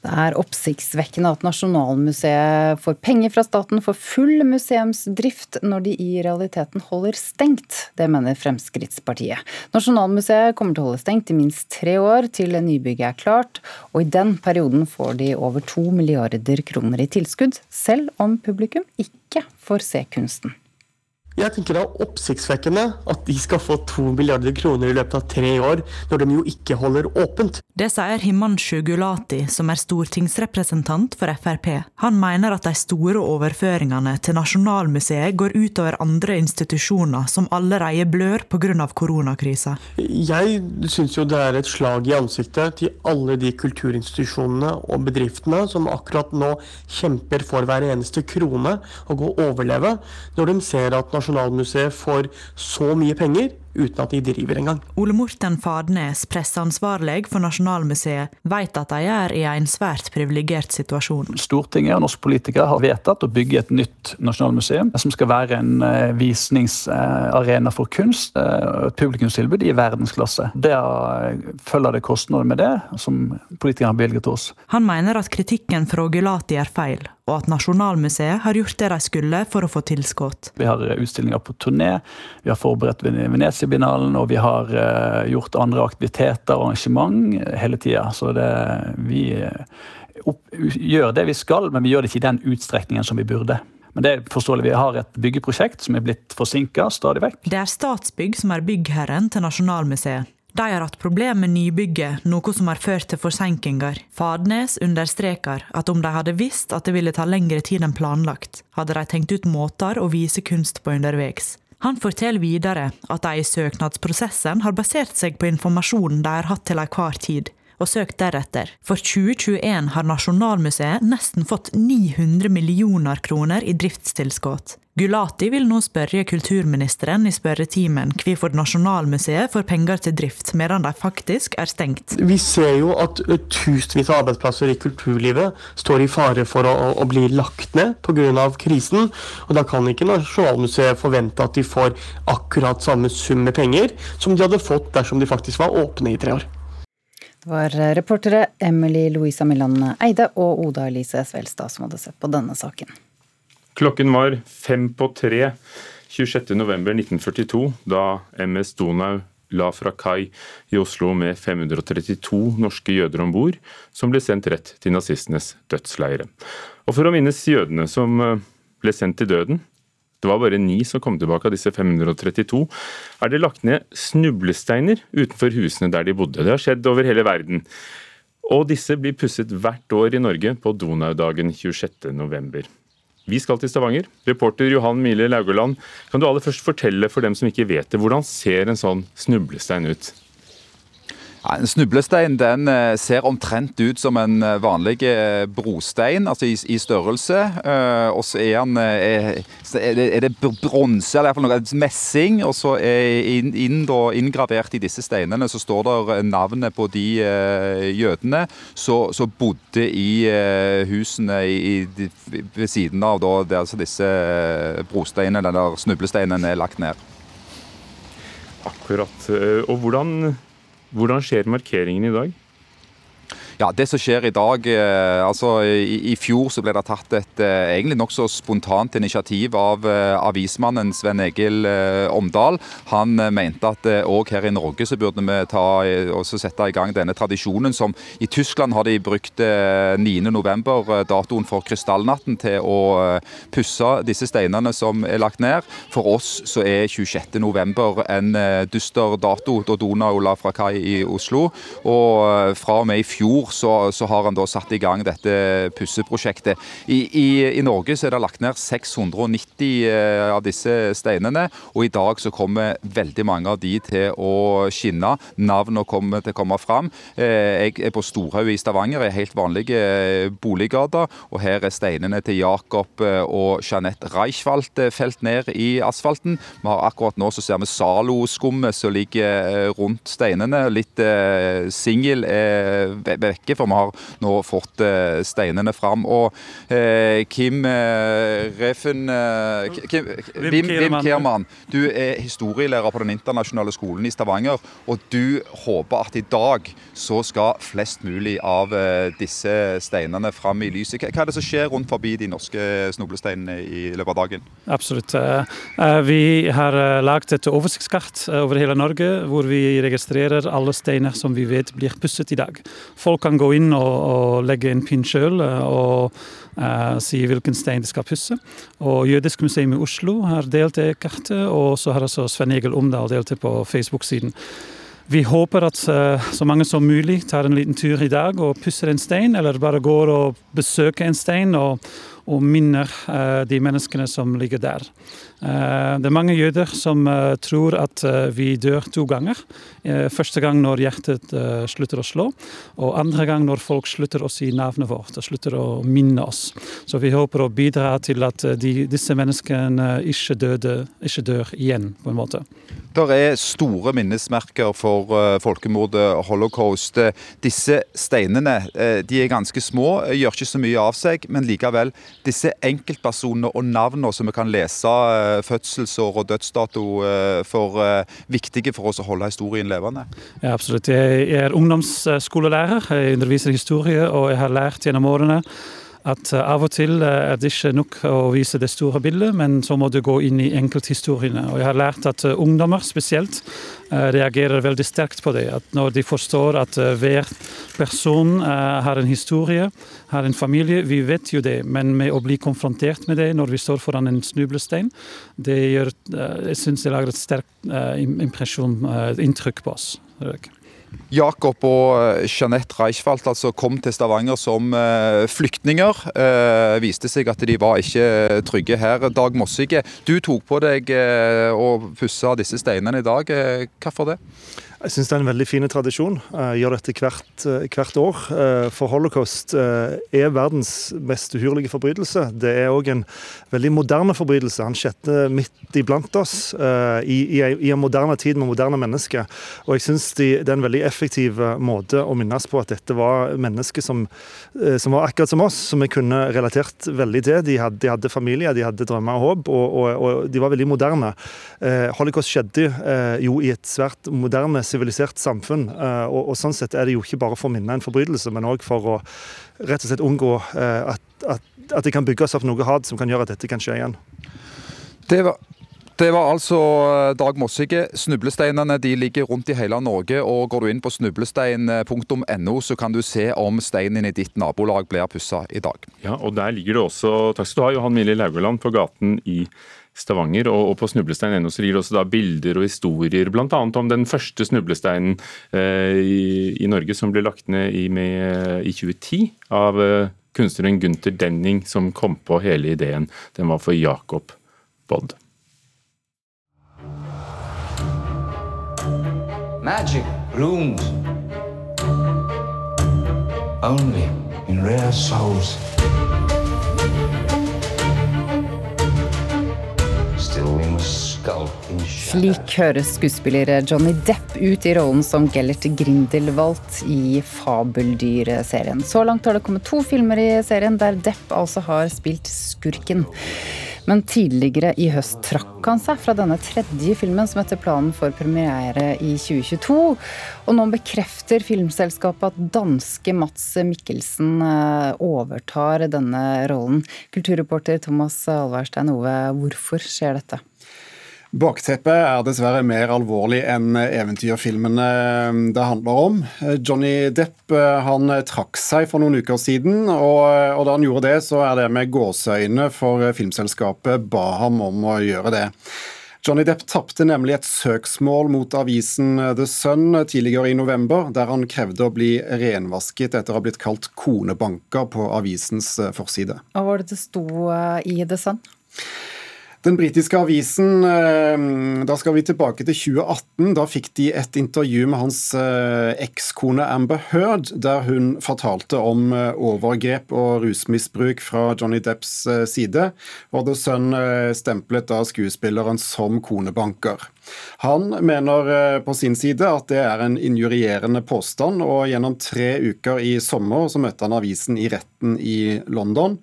Det er oppsiktsvekkende at Nasjonalmuseet får penger fra staten for full museumsdrift, når de i realiteten holder stengt. Det mener Fremskrittspartiet. Nasjonalmuseet kommer til å holde stengt i minst tre år til nybygget er klart, og i den perioden får de over to milliarder kroner i tilskudd, selv om publikum ikke får se kunsten. Jeg tenker det er oppsiktsvekkende at de skal få to milliarder kroner i løpet av tre år, når de jo ikke holder åpent. Det sier Himanshu Gulati, som er stortingsrepresentant for Frp. Han mener at de store overføringene til Nasjonalmuseet går utover andre institusjoner som allerede blør pga. koronakrisa. Jeg syns jo det er et slag i ansiktet til alle de kulturinstitusjonene og bedriftene som akkurat nå kjemper for hver eneste krone og å overleve, når de ser at Nasjonalmuseet for så mye penger uten at de driver engang. Ole Morten Fadnes, presseansvarlig for Nasjonalmuseet, vet at de er i en svært privilegert situasjon. Stortinget og norske politikere har vedtatt å bygge et nytt nasjonalmuseum som skal være en eh, visningsarena for kunst. Eh, et publikumstilbud i verdensklasse. Det følger det kostnader med det, som politikerne har bevilget til oss. Han mener at kritikken fra Gulati er feil, og at Nasjonalmuseet har gjort det de skulle for å få tilskudd. Vi har utstillinger på turné, vi har forberedt Venezia-binalen, og vi har uh, gjort andre aktiviteter og arrangement hele tida. Så det, vi uh, opp, gjør det vi skal, men vi gjør det ikke i den utstrekningen som vi burde. Men det er forståelig. Vi har et byggeprosjekt som er blitt forsinka stadig vekk. Det er Statsbygg som er byggherren til Nasjonalmuseet. De har hatt problemer med nybygget, noe som har ført til forsinkelser. Fadnes understreker at om de hadde visst at det ville ta lengre tid enn planlagt, hadde de tenkt ut måter å vise kunst på underveis. Han forteller videre at de i søknadsprosessen har basert seg på informasjonen de har hatt til enhver tid, og søkt deretter. For 2021 har Nasjonalmuseet nesten fått 900 millioner kroner i driftstilskudd. Gulati vil nå spørre kulturministeren i spørretimen hvorfor Nasjonalmuseet får penger til drift, medan de faktisk er stengt. Vi ser jo at tusenvis av arbeidsplasser i kulturlivet står i fare for å, å bli lagt ned pga. krisen. Og da kan ikke Nasjonalmuseet forvente at de får akkurat samme sum med penger som de hadde fått dersom de faktisk var åpne i tre år. Det var reportere Emily Louisa Milland Eide og Oda Elise Svelstad som hadde sett på denne saken. Klokken var fem på tre 26.11.1942 da MS Donau la fra kai i Oslo med 532 norske jøder om bord, som ble sendt rett til nazistenes dødsleire. Og for å minnes jødene som eh, ble sendt til døden, det var bare ni som kom tilbake av disse 532, er det lagt ned snublesteiner utenfor husene der de bodde. Det har skjedd over hele verden. Og disse blir pusset hvert år i Norge på Donaudagen 26.11. Vi skal til Stavanger. Reporter Johan Mile Laugaland, kan du aller først fortelle for dem som ikke vet det, hvordan ser en sånn snublestein ut? Ja, en snublestein den eh, ser omtrent ut som en eh, vanlig eh, brostein, altså i, i størrelse. og så er, han, er, er det bronse, eller iallfall noe messing. Og så er inn, inn, inngravert i disse steinene så står det navnet på de jødene som bodde i husene i, ved siden av da, der altså disse brosteinene, eller snublesteinene, er lagt ned. Akkurat. Og hvordan hvordan skjer markeringen i dag? Ja, Det som skjer i dag eh, altså i, i, fjor så ble det tatt et eh, egentlig nokså spontant initiativ av eh, avismannen Sven Egil Omdal. Han mente at òg her i Norge så burde vi ta, også sette i gang denne tradisjonen som I Tyskland har de brukt 9.11, datoen for krystallnatten, til å pusse disse steinene som er lagt ned. For oss så er 26.11 en dyster dato, da Donau la fra kai i Oslo. Og fra og med i fjor så, så, har han da satt i gang dette pusseprosjektet. I, i, I, Norge så er det lagt ned 690 eh, av disse steinene, og i dag så kommer veldig mange av de til å skinne. Navnene kommer til å komme fram. Eh, jeg er på Storhaug i Stavanger, i helt vanlige boliggater, og her er steinene til Jakob og Jeanette Reichwald felt ned i asfalten. Vi har akkurat nå så ser vi Zalo-skummet som ligger rundt steinene. Litt singel er rekke, for vi har nå fått steinene fram. Og Kim Reffen Kim, Wim, Wim Kiermann, du er historielærer på Den internasjonale skolen i Stavanger. Og du håper at i dag så skal flest mulig av disse steinene fram i lyset. Hva er det som skjer rundt forbi de norske snublesteinene i løpet av dagen? Absolutt. Vi har laget et oversiktskart over hele Norge, hvor vi registrerer alle steiner som vi vet blir pusset i dag. Folk kan gå inn og, og legge en pinn sjøl eh, og uh, si hvilken stein de skal pusse. Og Jødisk museum i Oslo har delt det kartet, og så har også Sven Egil Omdal delt det på Facebook-siden. Vi håper at uh, så mange som mulig tar en liten tur i dag og pusser en stein, eller bare går og besøker en stein og, og minner uh, de menneskene som ligger der. Eh, det er mange jøder som eh, tror at eh, vi dør to ganger. Første gang når hjertet slutter å slå, og andre gang når folk slutter å si navnet vårt og slutter å minne oss. Så vi håper å bidra til at de, disse menneskene ikke, døde, ikke dør igjen, på en måte. Det er store minnesmerker for folkemordet holocaust. Disse steinene de er ganske små, gjør ikke så mye av seg, men likevel, disse enkeltpersonene og navnene som vi kan lese Eh, fødselsår og dødsdato eh, for eh, viktige for oss å holde historien levende? Ja, absolutt. Jeg er ungdomsskolelærer. Jeg underviser historie, og jeg har lært gjennom årene at eh, av og til eh, er det ikke nok å vise det store bildet, men så må du gå inn i enkelthistoriene. Og jeg har lært at eh, ungdommer spesielt reagerer veldig sterkt på det. At når de forstår at hver person har en historie, har en familie, vi vet jo det, men med å bli konfrontert med det når vi står foran en snublestein, det gjør, jeg syns det lager et sterkt impresjon, inntrykk på oss. Jakob og eh, Jeanette Reichfeldt altså kom til Stavanger som eh, flyktninger. Eh, viste seg at de var ikke trygge her. Dag Mossige, du tok på deg å pusse disse steinene i dag. Hvorfor det? Jeg syns det er en veldig fin tradisjon. Jeg gjør dette hvert, hvert, år. For holocaust er verdens mest uhyrlige forbrytelse. Det er òg en veldig moderne forbrytelse. Han skjedde midt iblant oss i, i, i, en moderne tid med moderne mennesker. Og jeg syns de, det er en veldig effektiv måte å minnes på at dette var mennesker som, som var akkurat som oss, som vi kunne relatert veldig til. De hadde, de hadde familie, de hadde drømmer og håp, og, og, og de var veldig moderne. Holocaust skjedde jo i et svært moderne sivilisert samfunn. Eh, og, og, sånn sett er det jo ikke bare for å minne en forbrytelse, men òg for å rett og slett unngå eh, at, at, at det kan bygges opp noe hat som kan gjøre at dette kan skje igjen. Det var det var altså eh, Dag Mossige. Snublesteinene de ligger rundt i hele Norge. og Går du inn på snublestein.no, så kan du se om steinen i ditt nabolag blir pussa i dag. Ja, og Der ligger det også Takk skal du ha, Johan Mille Laugeland, på gaten i Stavanger. Og, og på snublestein.no ligger det også da bilder og historier, bl.a. om den første snublesteinen eh, i, i, Norge som ble lagt ned i, med, i 2010 av eh, kunstneren Gunther Denning, som kom på hele ideen. Den var for Jacob Bodd. Magic blooms only in rare souls. Slik høres skuespiller Johnny Depp ut i rollen som Gellert Grindelwald i Fabeldyr-serien. Så langt har det kommet to filmer i serien der Depp altså har spilt skurken. Men tidligere i høst trakk han seg fra denne tredje filmen som etter planen for premiere i 2022. Og nå bekrefter filmselskapet at danske Mats Mikkelsen eh, overtar denne rollen. Kulturreporter Thomas Alverstein Ove, hvorfor skjer dette? Bakteppet er dessverre mer alvorlig enn eventyrfilmene eh, det handler om. Johnny Depp eh, han trakk seg for noen uker siden, og, og da han gjorde det, så er det med gåseøyne, for filmselskapet ba ham om å gjøre det. Johnny Depp tapte nemlig et søksmål mot avisen The Sun tidligere i november, der han krevde å bli renvasket etter å ha blitt kalt konebanker på avisens forside. Hva var det det sto i The Sun? Den britiske avisen, eh, da skal vi tilbake til 2018. Da fikk de et intervju med hans eh, ekskone Amber Heard, der hun fortalte om eh, overgrep og rusmisbruk fra Johnny Depps side. Og The Sun stemplet da skuespilleren som konebanker. Han mener på sin side at det er en injurierende påstand, og gjennom tre uker i sommer så møtte han avisen i retten i London.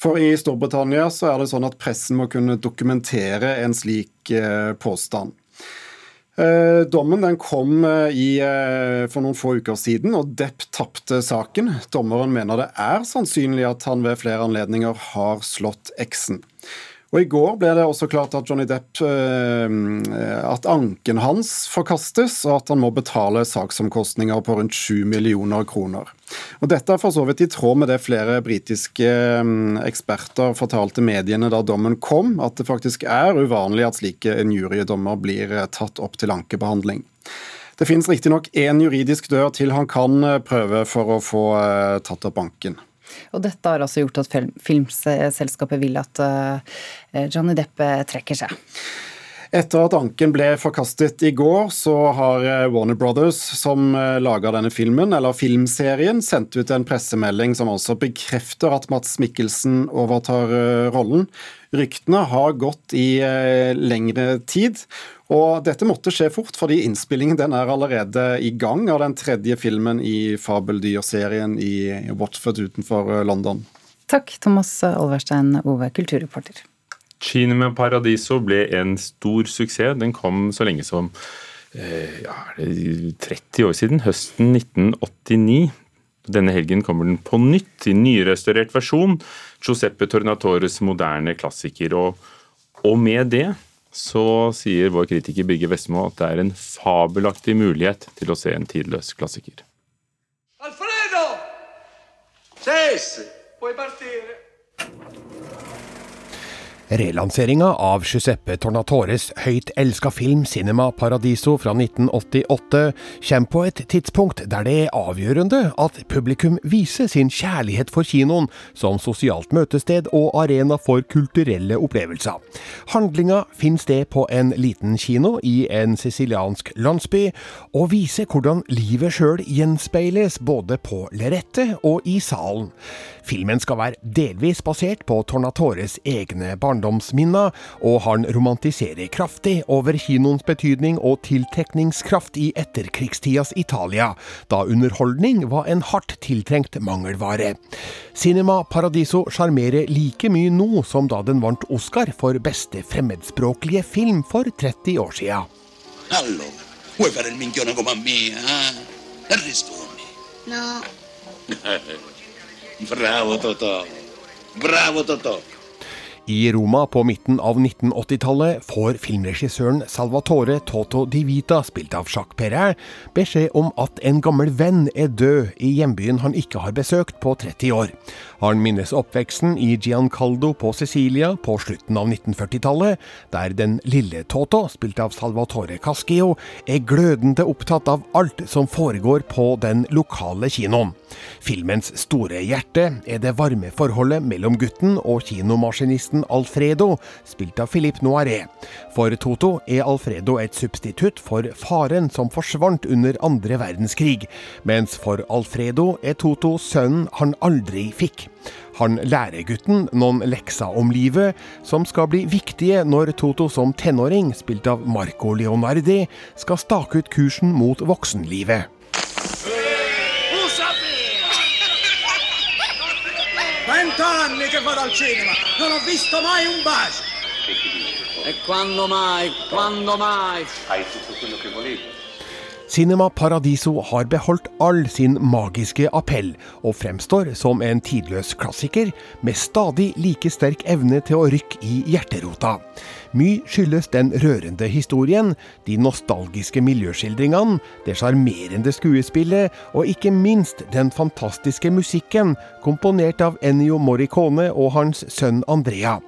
For i Storbritannia så er det sånn at pressen må kunne dokumentere en slik eh, påstand. Eh, dommen den kom eh, i, for noen få uker siden, og Depp tapte saken. Dommeren mener det er sannsynlig at han ved flere anledninger har slått eksen. Og I går ble det også klart at Johnny Depp at anken hans forkastes, og at han må betale saksomkostninger på rundt 7 millioner kroner. Og Dette er for så vidt i tråd med det flere britiske mm, eksperter fortalte mediene da dommen kom, at det faktisk er uvanlig at slike injuriedommer blir eh, tatt opp til ankebehandling. Det finnes riktignok én juridisk dør til han kan eh, prøve for å få eh, tatt opp anken. Og dette har altså gjort at filmselskapet vil at Johnny Depp trekker seg. Etter at anken ble forkastet i går, så har eh, Warner Brothers, som eh, laga denne filmen, eller filmserien, sendt ut en pressemelding som også bekrefter at Mats Mikkelsen overtar eh, rollen. Ryktene har gått i lengre tid, og dette måtte skje fort, fordi innspillingen den er allerede i gang av den tredje filmen i fabeldyrserien i Watford utenfor London. Takk, Thomas Olverstein Ove, kulturreporter. Cinema Paradiso ble en stor suksess. Den kom så lenge som eh, ja, 30 år siden, høsten 1989. Denne helgen kommer den på nytt i nyrestaurert versjon. Giuseppe Tornatores moderne klassiker. Og, og, med det så sier vår kritiker Birger Vestmo at det er en fabelaktig mulighet til å se en tidløs klassiker. Alfredo! Ses! Puoi partire. Relanseringa av Giuseppe Tornatores høyt elska film Cinema Paradiso fra 1988 kommer på et tidspunkt der det er avgjørende at publikum viser sin kjærlighet for kinoen som sosialt møtested og arena for kulturelle opplevelser. Handlinga finner sted på en liten kino i en siciliansk landsby, og viser hvordan livet sjøl gjenspeiles både på lerretet og i salen. Filmen skal være delvis basert på Tornatores egne barndomsminner, og han romantiserer kraftig over kinoens betydning og tiltrekningskraft i etterkrigstidas Italia, da underholdning var en hardt tiltrengt mangelvare. Cinema Paradiso sjarmerer like mye nå som da den vant Oscar for beste fremmedspråklige film for 30 år sia. Hallo, vuoi fare il minchione come a me? Eh? Rispondi. No. Bravo, Totò. Bravo, Totò. I Roma på midten av 1980-tallet får filmregissøren Salvatore Toto Di Vita, spilt av Jacques Perret, beskjed om at en gammel venn er død i hjembyen han ikke har besøkt på 30 år. Han minnes oppveksten i Giancaldo på Sicilia på slutten av 1940-tallet, der den lille Toto, spilt av Salvatore Cascio, er glødende opptatt av alt som foregår på den lokale kinoen. Filmens store hjerte er det varme forholdet mellom gutten og kinomaskinisten Alfredo, spilt av Philippe Noiret. For Toto er Alfredo et substitutt for faren som forsvant under andre verdenskrig, mens for Alfredo er Toto sønnen han aldri fikk. Han lærer gutten noen lekser om livet, som skal bli viktige når Toto som tenåring, spilt av Marco Leonardi, skal stake ut kursen mot voksenlivet. Vent'anni che vado al cinema, non ho visto mai un bacio. E quando mai, quando mai? Hai tutto quello che volevi. Cinema Paradiso har beholdt all sin magiske appell, og fremstår som en tidløs klassiker med stadig like sterk evne til å rykke i hjerterota. Mye skyldes den rørende historien, de nostalgiske miljøskildringene, det sjarmerende skuespillet og ikke minst den fantastiske musikken, komponert av Ennio Morricone og hans sønn Andrea.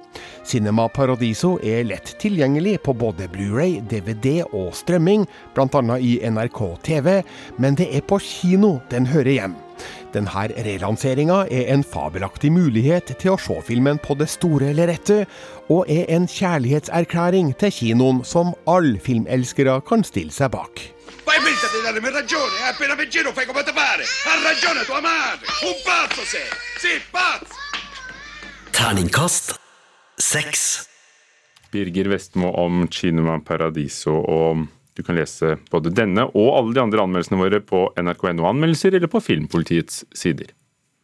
Cinema Paradiso er lett tilgjengelig på både Blu-ray, DVD og strømming, bl.a. i NRK TV, men det er på kino den hører hjem. Denne relanseringa er en fabelaktig mulighet til å se filmen på det store lerretet, og er en kjærlighetserklæring til kinoen som alle filmelskere kan stille seg bak. Fai di darmi ragione, eh? appena vicino fai come te pare. Ha ragione tua madre. Un pazzo sei. Sì, pazzo. Terningkast seks. Birger Vestmo om Cinema Paradiso. og du kan lese både denne og alle de andre anmeldelsene våre på nrk.no anmeldelser eller på Filmpolitiets sider.